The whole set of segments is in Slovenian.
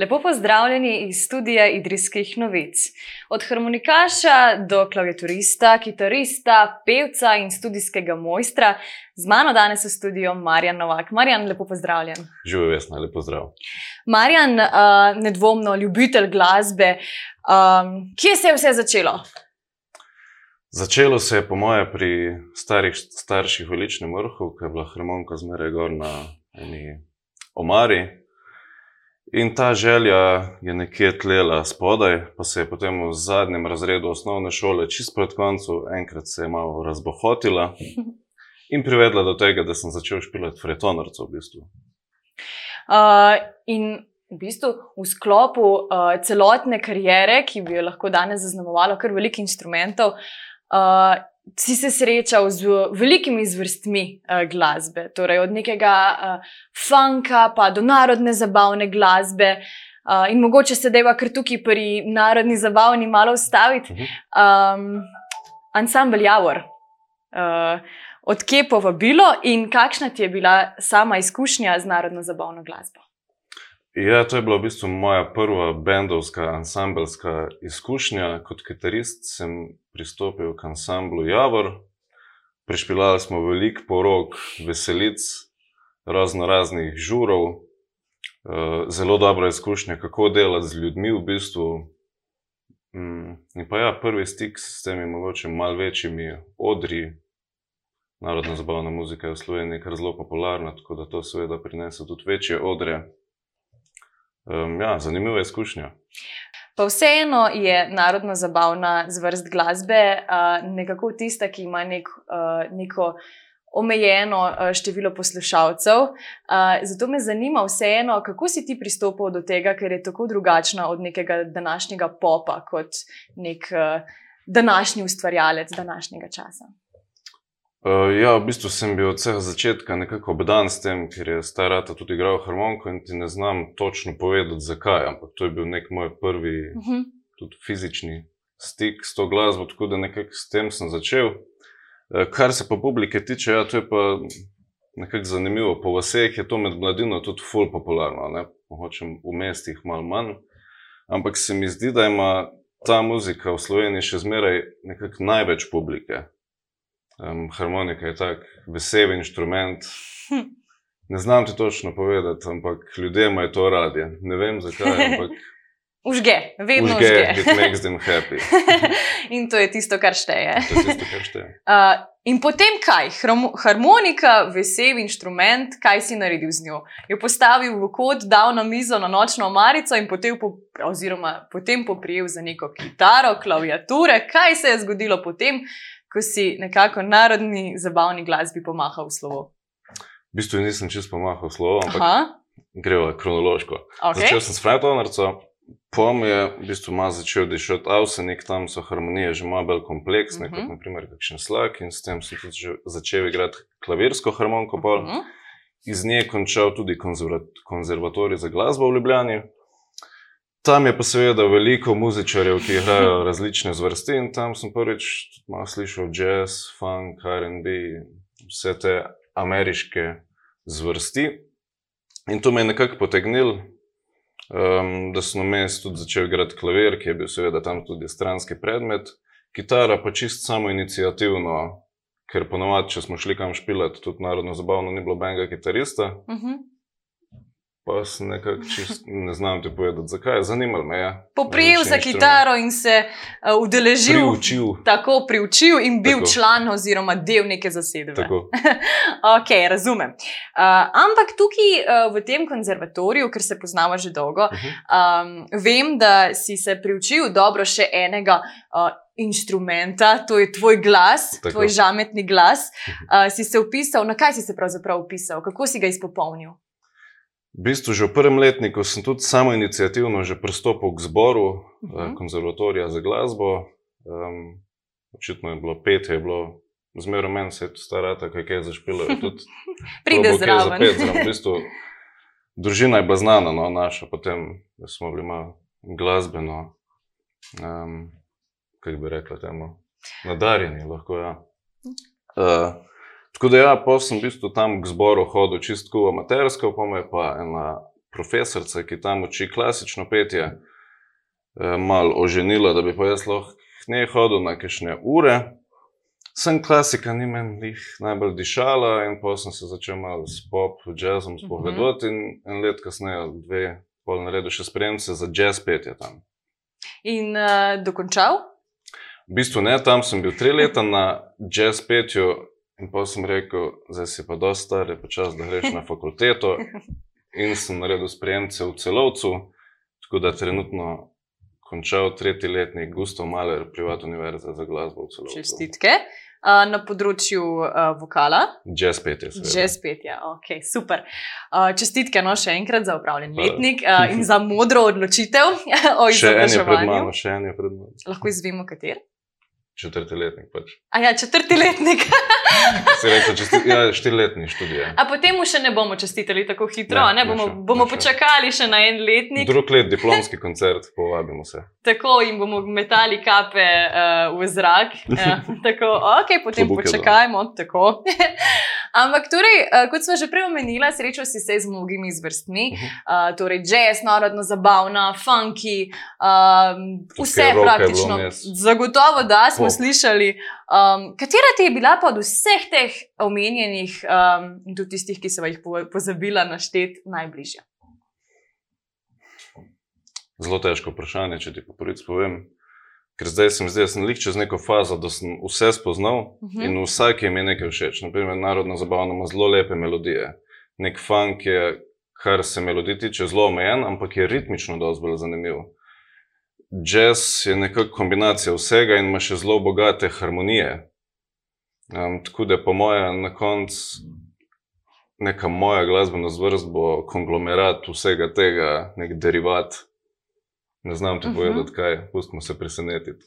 Lepo pozdravljeni iz studija Idrijskih novic. Od harmonikaša do klaviaturista, kitarista, pevca in studijskega mojstra, z mano danes v studiu Marjan Novak. Marjan, lepo pozdravljen. Živijo, naj lepo zdrav. Marjan, uh, nedvomno ljubitelj glasbe. Um, kje se je vse začelo? Začelo se je, po moje, pri starih, starših v Ličnem vrhu, ki je bila harmonika zmeraj gor na eni omari. In ta želja je nekje tlela spodaj, pa se je potem v zadnjem razredu osnovne šole, čist pred koncem, enkrat se je malo razbohotila in privedla do tega, da sem začel špilati fretonarco v bistvu. Uh, in v bistvu v sklopu uh, celotne kariere, ki bi jo lahko danes zaznamovalo kar veliko instrumentov, uh, si se srečal z velikimi zvrstmi uh, glasbe, torej od nekega uh, funka pa do narodne zabavne glasbe. Uh, in mogoče se deva kar tukaj pri narodni zabavni malo ustaviti. Um, Ansambl Javor. Uh, Odkje povabilo in kakšna ti je bila sama izkušnja z narodno zabavno glasbo? Ja, to je bila v bistvu moja prva bendovska, ansambelska izkušnja. Kot kitarist sem pristopil k ansamblu Javor. Prišpilali smo veliko porok, veselic, razno raznih žurov, zelo dobra izkušnja, kako delati z ljudmi v bistvu. Mm, in pa ja, prvi stik s temi mogoče mal večjimi odri. Narodna zabavna muzika je v Sloveniji kar zelo popularna, tako da to seveda prinese tudi večje odre. Um, ja, zanimiva izkušnja. Pa vseeno je narodno zabavna zvrst glasbe uh, nekako tista, ki ima nek, uh, neko omejeno uh, število poslušalcev. Uh, zato me zanima, vseeno, kako si ti pristopil do tega, ker je tako drugačna od nekega današnjega popa, kot nek uh, današnji ustvarjalec današnjega časa. Uh, ja, v bistvu sem bil od vsega začetka nekako obdan s tem, ker je starata tudi igral harmoniko in ti ne znam točno povedati, zakaj. Ampak to je bil nek moj prvi, uh -huh. tudi fizični stik s to glasbo, tako da nekako s tem sem začel. Uh, kar se pa publike tiče, ja, to je pa nekako zanimivo. Po vseh je to med mladino tudi ful popularno, ne? mogoče v mestih malo manj. Ampak se mi zdi, da ima ta muzika v Sloveniji še zmeraj nekako največ publike. Um, harmonika je tak vesel inštrument. Hm. Ne znam ti točno povedati, ampak ljudje imajo to radi. Ne vem zakaj. Ampak... Užge, vedno užge. užge. It makes them happy. in to je tisto, kar šteje. To je tisto, kar šteje. Uh, in potem kaj? Harmonika, vesel inštrument, kaj si naredil z njo? Jo postavil v kot, dal na mizo, na nočno omarico in potem, po, oziroma, potem poprijel za neko kitaro, klaviature. Kaj se je zgodilo potem? Ko si nekako narodni zabavni glasbi pomahal v slovo? V bistvu nisem čest pomahal v slovo, ampak gremo kronološko. Okay. Začel sem s Freitonarco, pom je v bistvu malo začel dišati avsenik, tam so harmonije že malo bolj kompleksne, uh -huh. kot mhm. naprimer kakšen slak in s tem sem tudi začel igrati klavirsko harmoniko. Uh -huh. Iz nje končal tudi konzervatorij za glasbo v Ljubljani. Tam je pa seveda veliko muzičarjev, ki igrajo različne zvrsti in tam sem prvič slišal jazz, funk, RB, vse te ameriške zvrsti. In to me je nekako potegnilo, um, da sem vmes tudi začel igrati klavir, ki je bil seveda tam tudi stranski predmet, kitara pa čist samo inicijativno, ker ponovadi, če smo šli kam špilati, tudi narodno zabavno, ni bilo benga kitarista. Uh -huh. Pa sem nekako čist, ne znam ti povedati, zakaj. Zanimalo me je. Poprijel za kitaro in se uh, udeležil. Priučil. Tako priučil in bil tako. član oziroma del neke zasedbe. ok, razumem. Uh, ampak tukaj uh, v tem konzervatoriju, ker se poznava že dolgo, uh -huh. um, vem, da si se priučil dobro še enega. Uh, Inštrumenta, to je tvoj glas, Tako. tvoj žametni glas. Uh, si se upisal, na kaj si se pravzaprav upisal, kako si ga izpopolnil? V bistvu, že v prvem letniku sem tudi samo inicijativno pristopil k zboru uh -huh. uh, konzervatorija za glasbo. Um, očitno je bilo pet, je bilo zmeraj meni, se je to starata, kaj je zašpilo. Pride zraven. Zraven. V bistvu, družina je bila znana, no, naša, potem smo bili malo glasbeno, um, kako bi rekla, temu, nadarjeni. Lahko, ja. uh, Tako da, ja, pa sem v bistvu tam k zboru hodil čisto amatersko, pa me je pa ena profesorica, ki tam uči klasično petje, eh, malo oženila, da bi pa jaz lahko ne hodil na kakšne ure. Sem klasika, ni meni najbolj dišala, in pa sem se začel malo s pop, jazzom mhm. spovedovati, in en let kasneje, dve, pol naredil še spremce za jazz petje tam. In uh, dokončal? V bistvu ne, tam sem bil tri leta na jazz petju, in pa sem rekel, zdaj si pa dosta star, je pa čas, da greš na fakulteto. In sem naredil spremce v celovcu, tako da trenutno končal tretji letnik Gustav Mahler, privatna univerza za glasbo v celoti. Čestitke. Uh, na področju uh, vokala. Jazz petje. Jazz petje, ok, super. Uh, čestitke, no, še enkrat za upravljen letnik uh, in za modro odločitev o izobraževanju. Še en je pred mano, še en je pred mano. Lahko izvemo, kater? Četrti letnik. Pač. A ja, četrti letnik. Se reče, česti, ja, štiriletni študij. A potem mu še ne bomo čestitali tako hitro, ne, ne? bomo, ne še, bomo ne počakali še na en letnik. Drug let, diplomski koncert, povabimo se. Tako in bomo metali kape uh, v zrak. Ja, tako, ok, potem Klobuke, počakajmo. Ampak, torej, uh, kot smo že prej omenili, srečal si se z mnogimi zvrstmi, uh -huh. uh, torej jazz, narodno zabavna, funky, um, vse praktično. Zagotovo, da smo po. slišali. Um, katera ti je bila pa od vseh teh omenjenih um, in tudi tistih, ki so jih pozabila našteti, najbližja? Zelo težko vprašanje, če ti po prvič povem. Ker zdaj sem zdaj, sem lik čez neko fazo, da sem vse spoznal uh mhm. -huh. in vsak je mi nekaj všeč. Naprimer, narodno zabavno ima zelo lepe melodije. Nek funk je, kar se melodij tiče, zelo omejen, ampak je ritmično dosti bolj zanimiv jazz je nekako kombinacija vsega in ima še zelo bogate harmonije. Um, tako da, po mojem, na koncu neka moja glasbena zvrst bo konglomerat vsega tega, nek derivat. Ne znam ti uh mhm. -huh. povedati, kaj, pustimo se presenetiti.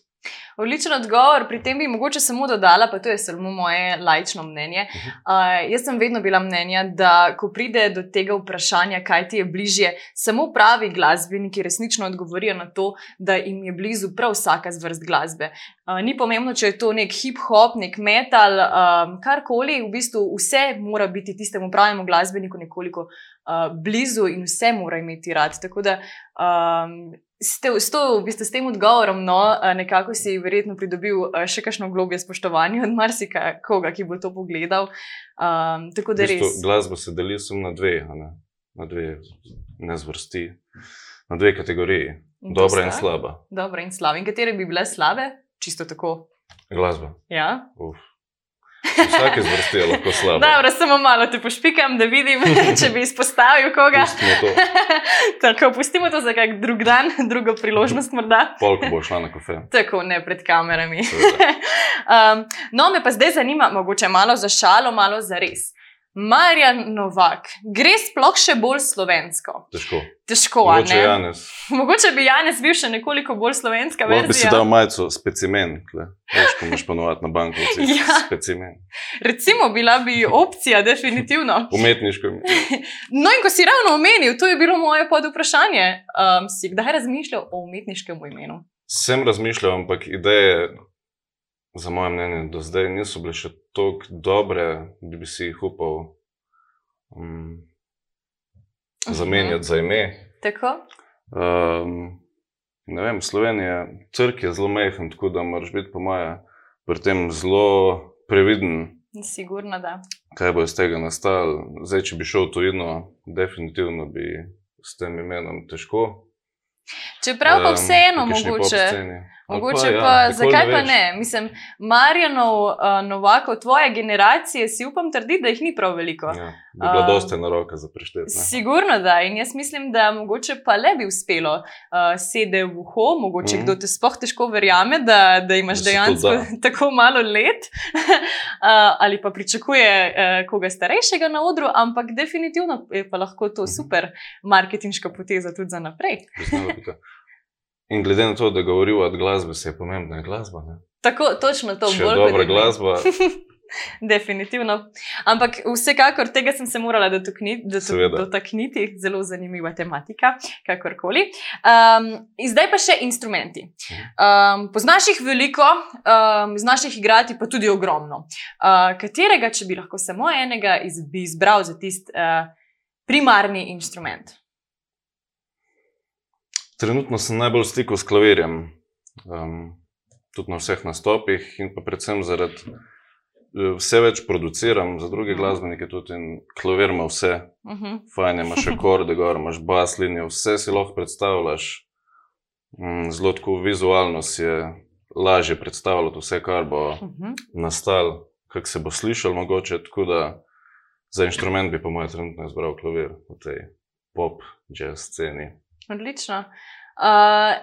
Odličen odgovor, pri tem bi mogoče samo dodala, pa to je samo moje lajčno mnenje. Uh, jaz sem vedno bila mnenja, da ko pride do tega vprašanja, kaj ti je bližje, samo pravi glasbeniki resnično odgovorijo na to, da jim je blizu prav vsaka zvrst glasbe. Uh, ni pomembno, če je to nek hip-hop, nek metal, um, karkoli, v bistvu vse mora biti tistemu pravemu glasbeniku nekoliko uh, blizu in vse mora imeti rad. Tako da um, ste, s, to, v bistvu, s tem odgovorom, no, nekako si verjetno pridobil še kakšno globje spoštovanja od marsikoga, ki bo to pogledal. Um, tako da res. Glasba se deli samo na dve, ne? na dve nezvrsti, na dve kategoriji. In dobra in slaba. Dobra in slaba. In katere bi bile slabe? Čisto tako. Glasba. Ja. Uf. Vsak izvrsti je lahko slab. Dobro, samo malo te pošpikam, da vidim, če bi izpostavil koga. Pustimo Tako, pustimo to za kak drug dan, drugo priložnost morda. Polk bo šla na kafe. Tako, ne pred kamerami. um, no, me pa zdaj zanima, mogoče malo za šalo, malo za res. Marjan Novak, gre sploh še bolj slovensko? Težko. Težko, Mogoče, Janez. Mogoče bi Janez bil še nekoliko bolj slovenska. Lahko bi si dal majico specimen, težko imaš ponovati na banku. ja. Specimen. Recimo, bila bi opcija, definitivno. Umetniško. no, in ko si ravno omenil, to je bilo moje pod vprašanje. Um, si kdaj razmišljal o umetniškem imenu? Sem razmišljal, ampak ideje za moje mnenje, do zdaj niso bile še tako dobre, da bi si jih upal um, zamenjati za ime. Tako? Um, ne vem, Slovenija, crk je zelo majhen, tako da moraš biti, po moje, pri tem zelo previden. Sigurno, da. Kaj bo iz tega nastalo? Zdaj, če bi šel v tujino, definitivno bi s tem imenom težko. Čeprav pa vseeno, um, mogoče. Mogoče pa, pa ja, zakaj pa ne? Mislim, Marjanov, uh, Novakov, tvoje generacije, si upam trditi, da jih ni prav veliko. Ja, bi bila uh, dosta na roke za prešteti. Sigurno da. In jaz mislim, da mogoče pa le bi uspelo uh, sede v uho, mogoče mm -hmm. kdo te sploh težko verjame, da, da imaš da dejansko da. tako malo let uh, ali pa pričakuje uh, koga starejšega na odru, ampak definitivno je pa lahko to -hmm. super marketinška poteza tudi za naprej. In glede na to, da govorijo od glasbe, se je pomembna glasba. Ne? Tako, točno to je. Dobra glasba. Definitivno. Ampak vsekakor tega sem se morala dotakniti, dotakniti. zelo zanimiva tematika, kakorkoli. Um, zdaj pa še instrumenti. Um, poznaš jih veliko, um, znaš jih igrati pa tudi ogromno. Uh, katerega, če bi lahko samo enega iz, bi izbral za tisti uh, primarni instrument? Trenutno sem najbolj v stiku s klavirjem, um, tudi na vseh nastopih, in pa predvsem zaradi uh, vse več produciram za druge mhm. glasbenike, tudi in klavir ima vse. Uh mhm. -huh. Fajn, imaš akorde, gor, imaš bas linijo, vse si lahko predstavljaš. Um, zelo tako vizualno si je lažje predstavljati vse, kar bo uh mhm. -huh. nastalo, kako se bo slišal, mogoče tako da. Za inštrument bi, po mojem, trenutno izbral klavir v tej pop, jazz sceni. Odlično. Uh,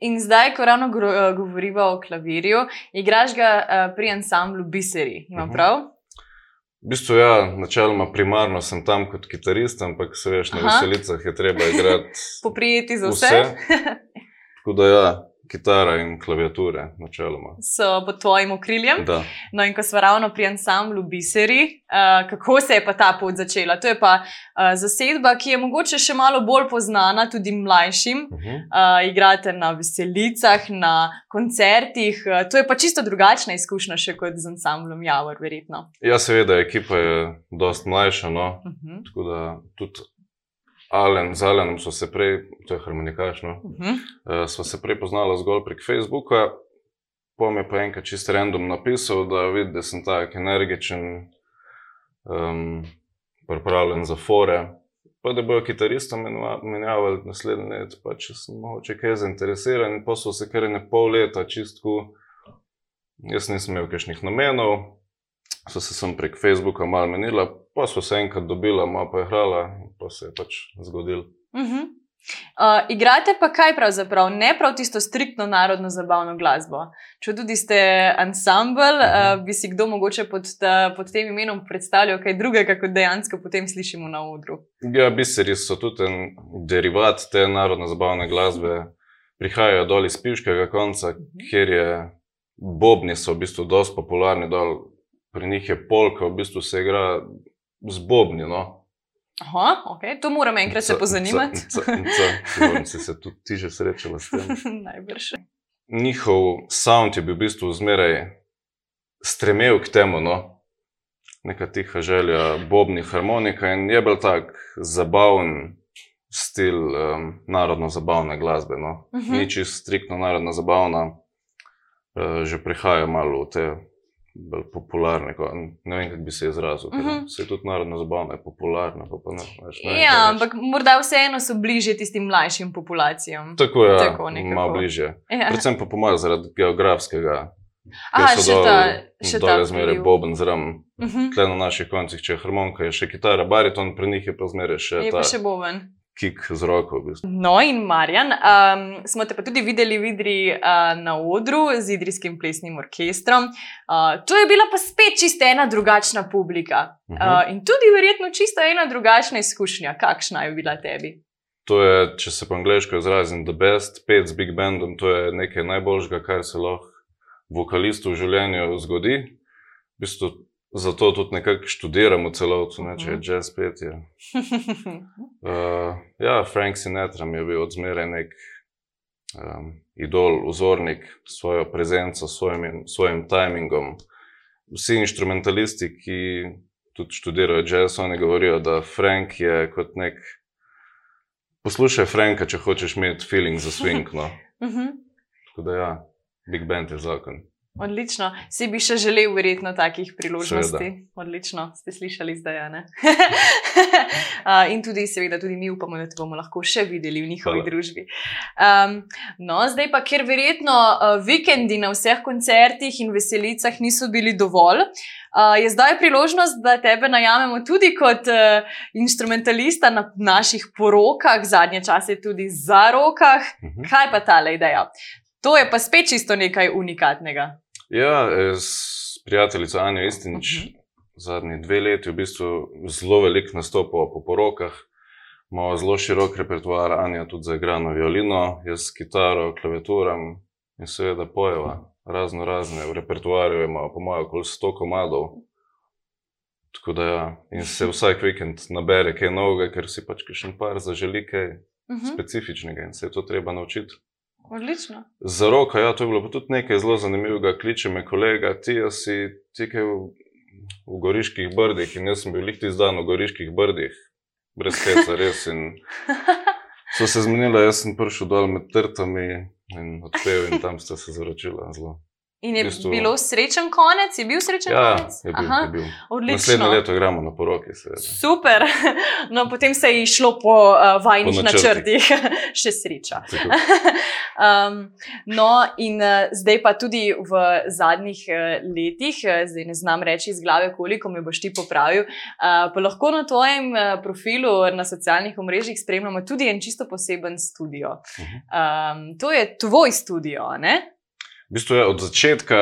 in zdaj, ko ravno govorimo o klavirju, igraš ga uh, pri ansamblu Biseri. Ima uh mhm. -huh. prav? V bistvu, ja, načeloma, primarno sem tam kot kitarist, ampak se veš, na veselicah je treba igrati. Poprijeti za vse. vse. Tako da, ja, kitara in klaviature, načeloma. So pod tvojim okriljem. No, in ko smo ravno pri ansamblu Biseri, uh, kako se je pa ta pot začela? To je pa uh, zasedba, ki je mogoče še malo bolj znana tudi mlajšim. Uh -huh. uh, igrate na veselicah, na koncertih. Uh, to je pa čisto drugačna izkušnja, še kot z ansamblom Javor, verjetno. Ja, seveda, ekipa je dosti mlajša. No? Uh -huh. Tako da tudi Alen, z Alenom smo se prej, to je harmonikašno, uh -huh. uh, smo se prej poznali zgolj prek Facebooka. Po me pa enkrat čist random napisal, da vidi, da sem tako energičen, um, pripravljen za fore. Pa da bojo kitaristo menjavali naslednje leto, pa če sem mogoče kaj zainteresiran, in posel se kar ne pol leta, čistko. Jaz nisem imel kakšnih namenov, so se sem prek Facebooka malo menila, pa so se enkrat dobila, malo pa je hrala, pa se je pač zgodil. Uh -huh. uh, igrate pa kaj pravzaprav, ne prav tisto striktno narodno zabavno glasbo. Če tudi ste ansambl, uh -huh. uh, bi si kdo mogoče pod, ta, pod tem imenom predstavljal kaj drugega, kot dejansko potem slišimo na odru. Ja, biseri so tudi en derivat te narodno zabavne glasbe. Prihajajo dol iz Pivškega konca, uh mhm. -huh. kjer je bobni, so v bistvu dosti popularni dol pri njih je polka, v bistvu se igra z bobni. No. Aha, okay. to moram enkrat se pozanimati. Si se tudi ti že srečala s tem? Najbrž. Njihov sound je bil v bistvu zmeraj stremel k temu, no? neka tiha želja, bobni harmonika in je bil tak zabaven stil um, narodno-zabavne glasbe. No? Uh mhm. -huh. Ni čisto striktno narodno-zabavna, uh, že prihaja malo v te bolj popularne. Ne vem, kako bi se izrazil. Uh -huh. Se je tudi narodno zabavno, je popularna. Pa ne, veš, ne, ja, ampak morda vseeno so bližje tistim mlajšim populacijam. Tako je, ja, malo bližje. Ja. Predvsem pa pomaga zaradi geografskega. Aha, še dol, ta, še ta. Zmeraj boben zram. Uh -huh. Tle na naših koncih, če je harmonika, je še kitara, bariton, pri njih je pa zmeraj še je ta. Pa še boben kik z roko. V bistvu. No, in Marjan, um, smo te pa tudi videli vidri, uh, na odru z Idrijskim plesnim orkestrom. Uh, to je bila pa spet čisto ena drugačna publika uh -huh. uh, in tudi verjetno čisto ena drugačna izkušnja. Kakšna je bila tebi? To je, če se po angliško izrazim, the best, pet z big bandom, to je nekaj najboljšega, kar se lahko vokalistu v življenju zgodi. V bistvu, Zato tudi nekako študiramo celoto, ne, če je že spet. Je. Uh, ja, Frank Sinatra je bil odzmeraj nek um, idol, vzornik s svojo prezenco, s svojim, svojim timingom. Vsi instrumentalisti, ki tudi študirajo jazz, oni govorijo, da Frank je kot nek. Poslušaj Franka, če hočeš imeti feeling za swing. No. Mhm. Tako da ja, Big Band je zakon. Odlično. Si bi še želel, verjetno, takih priložnosti. Seveda. Odlično, ste slišali zdaj. in tudi, seveda, tudi mi upamo, da te bomo lahko še videli v njihovi Hvala. družbi. Um, no, zdaj pa, ker verjetno uh, vikendi na vseh koncertih in veselicah niso bili dovolj. Uh, je zdaj priložnost, da tebe najamemo tudi kot uh, instrumentalista na naših porokah, zadnje čase tudi za rokah. Uh mhm. -huh. Kaj pa ta ideja? To je pa spet čisto nekaj unikatnega. Ja, s prijateljico Anjo Istinič uh mhm. -huh. zadnji dve leti v bistvu zelo velik nastopov po porokah. Imamo zelo širok repertoar, Anja tudi za igrano violino, jaz s kitaro, klaviaturam in seveda pojeva razno razne. V repertoarju imamo po mojem okoli 100 komadov. Tako da ja, in se vsak vikend nabere kaj novega, ker si pač še en par zaželi kaj uh mhm. -huh. specifičnega in se je to treba naučiti. Odlično. Za roko, ja, to je bilo pa tudi nekaj zelo zanimivega. Kliče me kolega, ti si tikaj v, v Goriških brdih in jaz sem bil lihti zdan v Goriških brdih, brez tega res. In so se zmenili, jaz sem prišel dol med trtami in odpeljal, in tam sta se zaročila zelo. In je bistu... bilo srečen konec, je bil srečen ja, konec? Je bil, je bil. Naslednje leto gremo na poroki. Seveda. Super, no, potem se je išlo po uh, vajnih po načrtih, še sreča. um, no, in uh, zdaj pa tudi v zadnjih uh, letih, uh, zdaj ne znam reči iz glave, koliko me boš ti popravil, uh, pa lahko na tvojem uh, profilu na socialnih omrežjih spremljamo tudi en čisto poseben studio. Uh -huh. um, to je tvoj studio, ne? V bistvu je od začetka,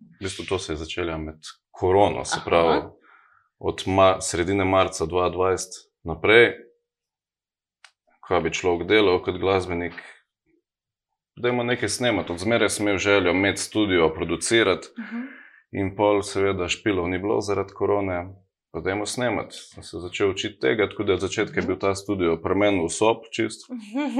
v bistvu to se je začelo med korono, se pravi Aha. od ma sredine marca 2020 naprej, ko bi človek delal kot glasbenik, da ima nekaj snemati. Od zmeraj sem imel željo imeti studio, producirati. Aha. In pol, seveda, špilov ni bilo zaradi korone, pa da imamo snemati. Sem se začel učiti tega, tako da od začetka je bil ta studio premen v sob, čist.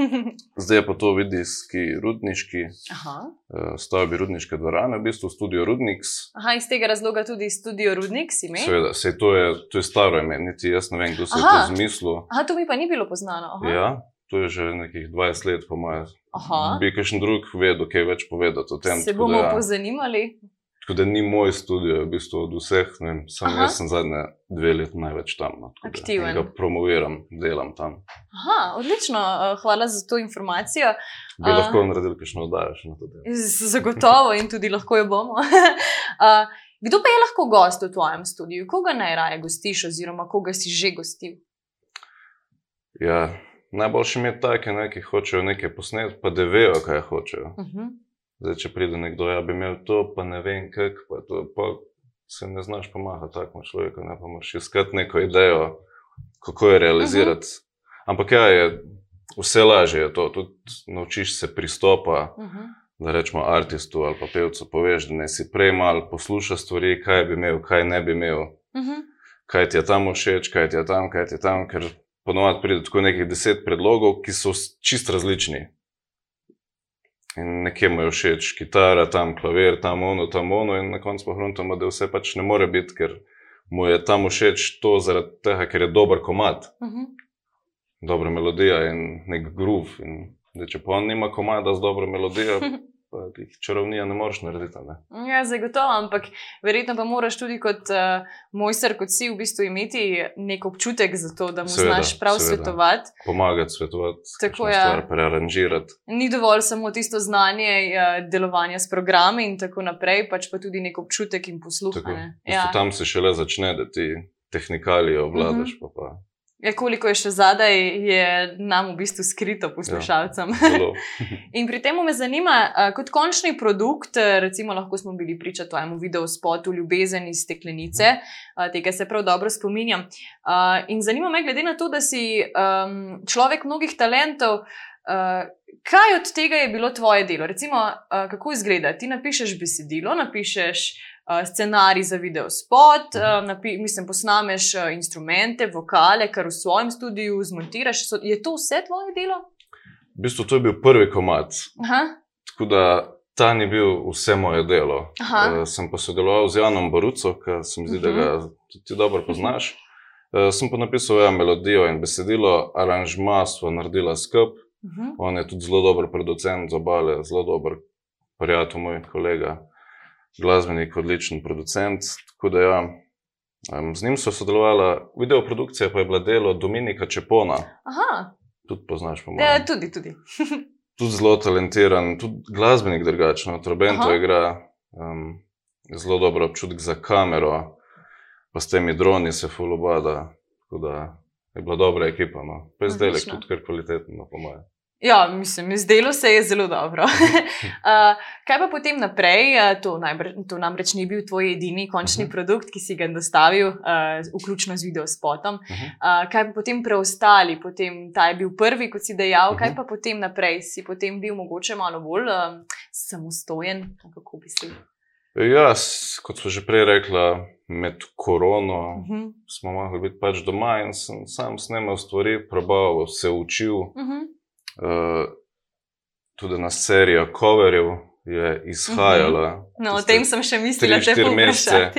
Zdaj pa to vidijski rudniški, uh, stavbi rudniške dvorane, v bistvu studio Rudniks. Aha, iz tega razloga tudi studio Rudniks ime? Seveda, sej to je, to je staro ime, niti jaz ne vem, kdo se je to zmislil. Aha, to mi pa ni bilo poznano. Aha. Ja. To je že nekih 20 let, po mojem. Bi kakšen drug vedel, kaj več povedati o tem. Se bomo ja. pozanimali. Tako da ni moj studio, v bistvu od vseh, ne vem, sem Aha. jaz sem zadnje dve leti največ tam. No, Aktiven. Ga promoviram, delam tam. Aha, odlično, eh, hvala za to informacijo. Bi uh, lahko naredili, kaj še oddajaš na to delo. Zagotovo in tudi lahko jo bomo. uh, kdo pa je lahko gost v tvojem studiu? Koga najraje gostiš, oziroma koga si že gostil? Ja, najboljši mi je taki, ki hočejo nekaj posneti, pa da vejo, kaj hočejo. Uh mhm. -huh. Zdaj, če pride nekdo, ja, bi imel to, pa ne vem, kako pa to, pa se ne znaš pomagati takemu človeku, ne pa moraš iskati neko idejo, kako je realizirati. Uh -huh. Ampak ja, je, vse lažje je to, tudi naučiš se pristopa. Uh -huh. Da rečemo artistu ali pa pevcu, poveš, da ne si prej mal posluša stvari, kaj bi imel, kaj ne bi imel, uh -huh. kaj ti je tam všeč, kaj ti je tam, kaj ti je tam, ker ponovadi pride tako nekih deset predlogov, ki so čist različni. In nekje mu je všeč kitara, tam klavir, tam ono, tam ono, in na koncu pohrunimo, da vse pač ne more biti, ker mu je tam všeč to zaradi tega, ker je dober komat, uh mhm. -huh. dobra melodija in nek groove. In, da, če pa on nima komada z dobro melodijo, čarovnija ne moreš narediti. Ne? Ja, zagotovo, ampak verjetno pa moraš tudi kot uh, mojster, kot si v bistvu imeti nek občutek za to, da mu seveda, znaš prav seveda. svetovati. Pomagati svetovati, tako. Ja. Prearanžirati. Ni dovolj samo tisto znanje uh, delovanja s programi in tako naprej, pač pa tudi nek občutek in posluh. Ja. Tam se šele začne, da ti tehnikalije obvladaš. Uh -huh. pa pa. Ja, koliko je še zadaj, je nam v bistvu skrito poslušalcem. Ja, in pri tem me zanima, kot končni produkt, recimo, lahko smo bili priča temu videu spotu Ljubezen iz steklenice, tega se prav dobro spominjam. In zanima me, glede na to, da si človek mnogih talentov. Kaj od tega je bilo tvoje delo? Recimo, kako izgleda? Ti napišeš besedilo, napišeš scenarij za video spot, uh, mislim, posnameš uh, instrumente, vokale, kar v svojem studiu zmontiraš. Je to vse tvoje delo? V bistvu to je bil prvi komat. Aha. Tako da ta ni bil vse moje delo. Uh, sem pa sodeloval z Janom Baruco, ki se mi zdi, uh -huh. da ga mhm. tudi dobro poznaš. Sem pa napisal ja, melodijo in besedilo, aranžma smo naredili skup. Uh -huh. On je tudi zelo dober producent za bale, zelo dober prijatelj, moj kolega glasbenik, odličen producent. Ja, z njim so sodelovala, video produkcija pa je bila delo Dominika Čepona. Aha. Tudi poznaš, po mojem. Ja, tudi. tudi. tudi zelo talentiran, tudi glasbenik drugačen, Trobento igra. Um, zelo dobro občutek za kamero, pa s temi droni se fulubada. Tako da je bila dobra ekipa. No. Pa je zdaj tudi kar kvalitetno, po mojem. Ja, mislim, zdelo se je zelo dobro. uh, kaj pa potem naprej? Uh, to, najbr, to namreč ni bil tvoj edini končni uh mhm. -huh. produkt, ki si ga dostavil, uh, vključno z videospotom. Uh -huh. uh, kaj pa potem preostali? Potem, ta je bil prvi, kot si dejal. Uh -huh. Kaj mhm. pa potem naprej? Si potem bil mogoče malo bolj uh, samostojen? Kako bi si? Ja, kot smo že prej rekli, med korono uh mhm. -huh. smo mogli biti pač doma in sem sam snimal stvari, probal se učil. Uh -huh. Eh, tudi na serijo coverjev je izhajala. Uh -huh. No, o tem sem še mislila, da je to mesece.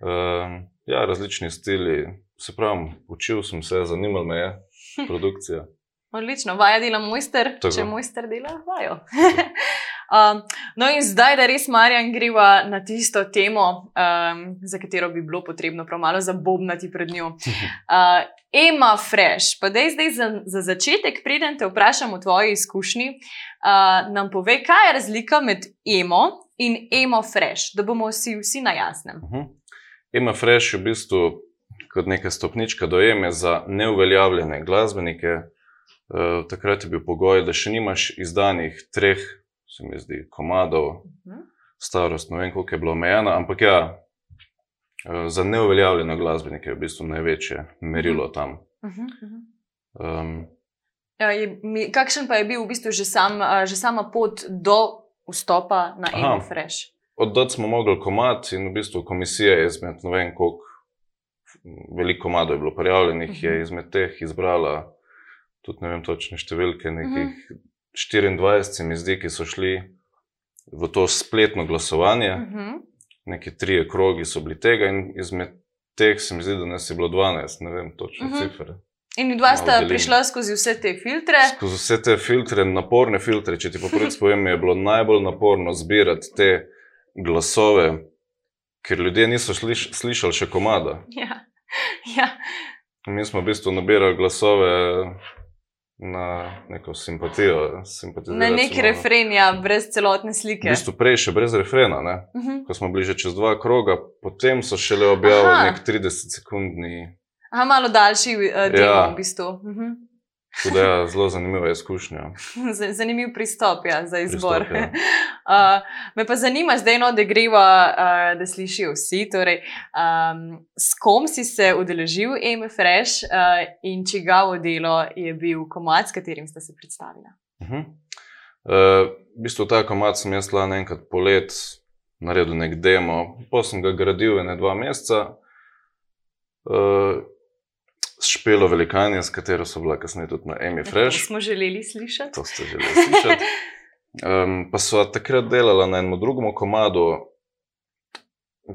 uh, ja, različni stili. Se pravi, učil sem se, zanimalo me je produkcija. Odlično, vaja dela mojster, Tako. če mojster dela, vajo. um, no, in zdaj, da res Marjan griva na tisto temo, um, za katero bi bilo potrebno prav malo zabobnati pred njo. Uh, Ema Fresh, pa da je zdaj za, za začetek, preden te vprašam o tvoji izkušnji, uh, nam pove, kaj je razlika med Emo in Emo Fresh, da bomo vsi, vsi na jasnem. Uh mhm. -huh. Ema Fresh je v bistvu kot neka stopnička dojeme za neuveljavljene glasbenike. Uh, takrat je bil pogoj, da še nimaš izdanih treh, se mi zdi, komadov, uh mhm. -huh. starost, ne vem, koliko je bilo omejeno, ampak ja, za neuveljavljene glasbenike je v bistvu največje merilo tam. Uh -huh. um, ja, je, mi, kakšen pa je bil v bistvu že, sam, uh, že sama pot do vstopa na EMFRESH? Oddati smo mogli komat in v bistvu komisija je izmed ne vem, koliko veliko komadov je bilo prijavljenih, uh -huh. je mhm. izmed teh izbrala tudi ne vem točne številke, nekih uh -huh. 24, se mi zdi, ki so šli v to spletno glasovanje. Uh -huh. Neki tri krogi so bili tega, in izmed teh se mi zdi, da nas je bilo 12, ne vem točno uh -huh. cifre. In dva sta prišla skozi vse te filtre. Skozi vse te filtre, naporne filtre. Če ti po prvi povem, je bilo najbolj naporno zbirati te glasove, ker ljudje niso sliš slišali še komada. Ja. ja. Mi smo v bistvu nabirali glasove na neko simpatijo. Na neki refren, ja, brez celotne slike. V bistvu prej še brez refrena, uh mhm. -huh. ko smo bili že čez dva kroga, potem so šele objavili nek 30-sekundni. Aha, malo daljši uh, del ja. v bistvu. Uh mhm. -huh. Tudi ja, zelo zanimiva izkušnja. Zanimiv pristop ja, za izbor. Pristop, ja. uh, me pa zanima, zdaj no, da greva, uh, da slišijo vsi. Torej, um, s kom si se udeležil, MFRESH, uh, in čigavo delo je bil komat, s katerim ste se predstavili? Uh -huh. uh, v bistvu ta komat sem jaz lani enkrat polet naredil nek demo, pa sem ga gradil ene dva meseca. Uh, špelo velikanje, s katero so bila kasneje tudi na Emi Fresh. To smo želeli slišati. To ste želeli slišati. Um, pa so takrat delala na enem drugem komadu.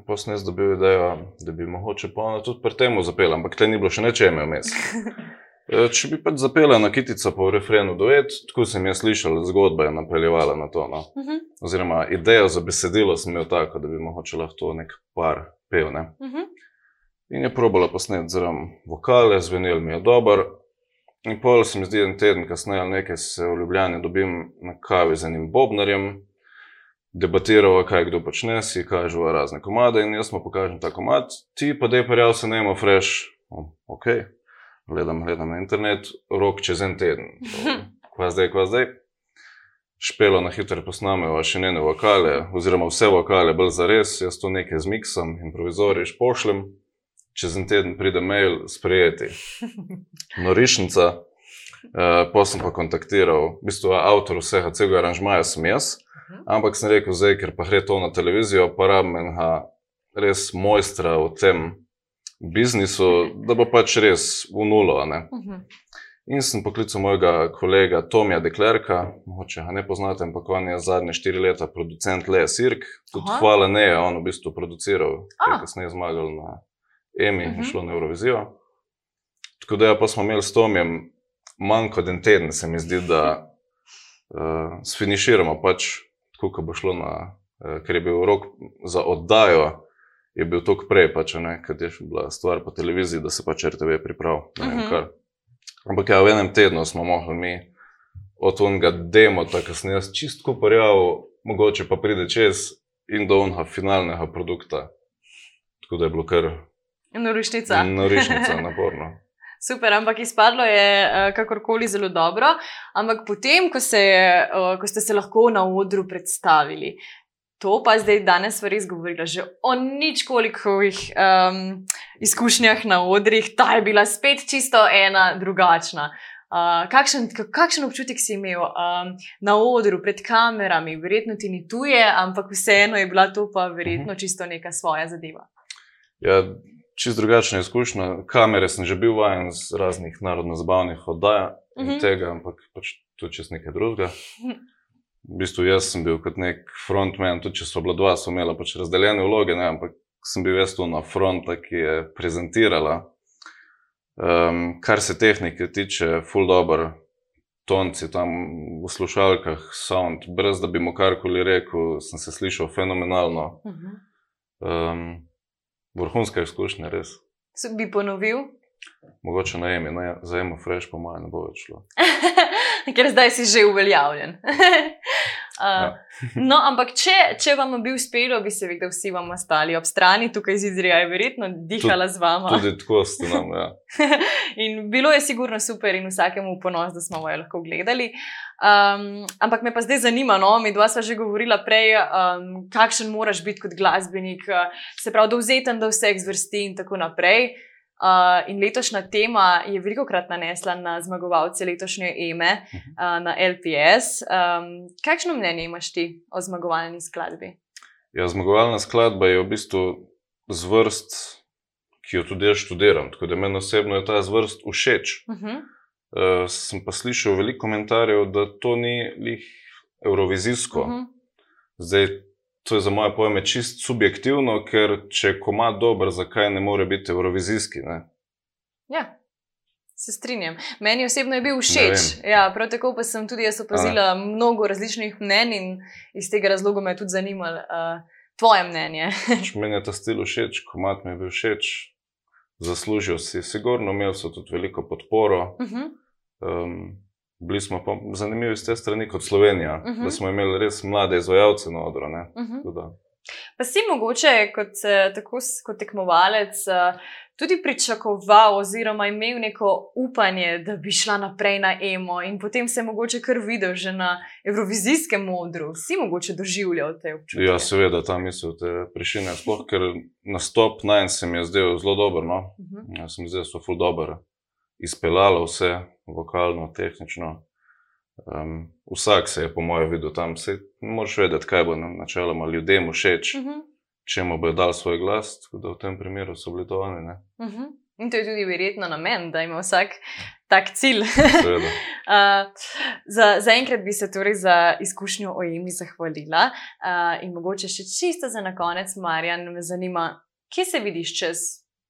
Pa sem jaz dobil idejo, da bi mogoče polno tudi pri tem zapel, ampak te ni bilo še neče imel mes. E, če bi pač zapela na kitico po refrenu duet, tako sem jaz slišal, zgodba je napeljevala na to. No. Uh mhm. -huh. Oziroma, idejo za besedilo sem imel tako, da bi mogoče lahko nek par pel. Ne. Uh mhm. -huh. In je probala posneti zelo vokale, zvenel mi je dober. In pol se mi zdi, en teden kasneje, nekaj se v Ljubljani dobim na kavi z enim Bobnarjem, debatiramo, kaj kdo počne, si kažemo razne komade in jaz mu pokažem ta komad, ti pa dej parjal se najmo fresh. Ok, gledam, gledam na internet, rok čez en teden. Kva zdaj, kva zdaj? Špelo na hitro posnamejo še njene vokale, oziroma vse vokale, bolj za res, jaz to nekaj zmiksam, improvizoriš, pošljem čez en teden pride mail, sprejeti. Norišnica, uh, pa sem pa kontaktiral, v bistvu avtor vsega tega aranžmaja sem jaz, mhm. ampak sem rekel, zdaj, ker pa gre to na televizijo, pa rabim res mojstra v tem biznisu, da bo pač res v nulo. Mhm. In sem poklical mojega kolega Tomija Deklerka, moče ga ne poznate, ampak on je zadnje štiri leta producent Lea Sirk, tudi hvala ne, on v bistvu produciral, ker je kasneje zmagal na Emi uh -huh. šlo na Eurovizijo. Tako da ja, pa smo imeli s Tomijem manj kot en teden, se mi zdi, da uh, sfiniširamo pač tako, kot bo šlo na, uh, ker je bil rok za oddajo, je bil tok prej, pač ne, ker je še bila stvar po televiziji, da se pač RTV pripravi. Uh -huh. Ampak ja, v enem tednu smo mogli mi od onega demo, tako sem jaz čistko porjal, mogoče pa pride čez in do onega finalnega produkta. Tako da je bilo kar Norišnica. Norišnica, naporno. Super, ampak izpadlo je uh, kakorkoli zelo dobro. Ampak potem, ko, se, uh, ko ste se lahko na odru predstavili, to pa zdaj danes res govorila že o nič kolikovih um, izkušnjah na odrih, ta je bila spet čisto ena drugačna. Uh, kakšen, kakšen občutek si imel um, na odru, pred kamerami, verjetno ti ni tuje, ampak vseeno je bila to pa verjetno mhm. čisto neka svoja zadeva. Ja, čist drugačna izkušnja. Kamere sem že bil vajen z raznih narodno-zabavnih oddaj uh -huh. in mhm. tega, ampak pač tudi čez nekaj drugega. V bistvu jaz sem bil kot nek frontman, tudi če so bila dva, so imela pač razdeljene vloge, ne, ampak sem bil jaz tu na fronta, ki je prezentirala. Um, kar se tehnike tiče, full dobro, tonci tam v slušalkah, sound, brez da bi mu karkoli rekel, sem se slišal fenomenalno. Um, vrhunska izkušnja, res. Se bi ponovil? Mogoče na no, za eno fresh, po mojem, ne bo več šlo. Ker zdaj si že uveljavljen. Uh, no, ampak če, če vam bi uspelo, bi se vedel, da vsi vam ostali ob strani, tukaj z Izraela je verjetno dihala Tud, z vama. Tudi tako ste nam. Ja. in bilo je sigurno super in vsakemu ponos, da smo jo lahko gledali. Um, ampak me pa zdaj zanima, no, mi dva sva že govorila prej, um, kakšen moraš biti kot glasbenik, se pravi, dovzeten do vseh zvrsti in tako naprej. Uh, in letošnja tema je veliko krat nanesla na zmagovalce letošnje EME, uh, na LPS. Um, kakšno mnenje imaš ti o zmagovalni skladbi? Ja, zmagovalna skladba je v bistvu zvrst, ki jo tudi jaz študiram. Tako da meni osebno je ta zvrst všeč. Uh -huh. Uh, sem pa slišal veliko komentarjev, da to ni lih Eurovizijsko. Uh -huh. Zdaj, to je za moje pojme čist subjektivno, ker če je koma dober, zakaj ne more biti evrovizijski? Ne? Ja. Se strinjam. Meni osebno je bil všeč. Ja, prav tako pa sem tudi jaz opazila mnogo različnih mnenj in iz tega razloga me je tudi zanimalo uh, tvoje mnenje. meni je ta stil všeč, komat mi je bil všeč, zaslužil si, sigurno imel so tudi veliko podporo. Uh -huh. um, bili smo pa zanimivi z te strani kot Slovenija, uh -huh. da mhm. smo imeli res mlade izvajalce na odru. Uh mhm. -huh. Pa si mogoče kot, eh, tako, kot tekmovalec eh, tudi pričakoval, oziroma imel neko upanje, da bi šla naprej na emo, in potem se mogoče kar videl že na Evrovizijskem modru. Si mogoče doživljal te občutke? Ja, seveda, tam misel te prišine. Sploh, ker nastop na en se mi je zdel zelo dober. No? Uh -huh. Jaz sem zdaj so ful dobro izpeljalo vse vokalno, tehnično. Um, vsak se je, po mojem, videl tam. Se, moraš vedeti, kaj bo načeloma ljudem všeč, uh mhm. -huh. Če mu bodo dali svoj glas. Tako da v tem primeru so bili to oni. Uh mhm. -huh. In to je tudi verjetno namen, da ima vsak tak cilj. uh, za, za enkrat bi se torej za izkušnjo o Emi zahvalila. Uh, in mogoče še čisto za na konec, Marjan, me zanima, kje se vidiš čez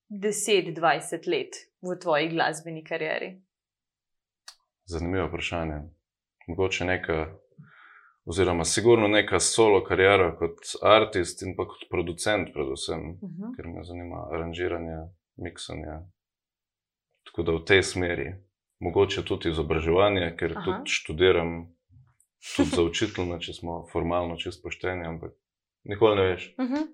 10-20 let v tvoji glasbeni karieri? Zanimivo vprašanje. Mogoče neka, oziroma sigurno neka solo karijera kot umetnik in pa kot producent, predvsem, uh mhm. -huh. ker me zanima aranžiranje, miksanje. Tako da v tej smeri, mogoče tudi izobraževanje, ker Aha. tudi študiram, tudi za učitelj, če smo formalno čisto pošteni, ampak nikoli ne veš. Uh mhm. -huh.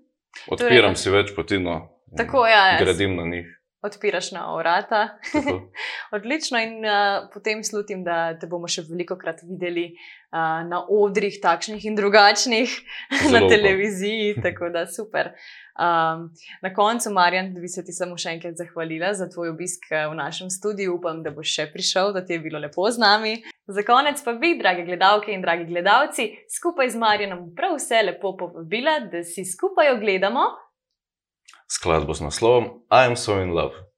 Odpiram torej, si več potino. Tako, ja, gradim na njih odpiraš na vrata. Odlično, in uh, potem slutim, da te bomo še veliko krat videli uh, na odrih, takšnih in drugačnih, Zelo na televiziji. Tako da super. Um, na koncu, Marjan, bi se ti samo še enkrat zahvalila za tvoj obisk v našem studiu. Upam, da boš še prišel, da ti je bilo lepo z nami. Za konec pa vi, drage gledalke in dragi gledalci, skupaj z Marjanom prav vse lepo povabila, da si skupaj ogledamo skladbo z naslovom I'm so in love.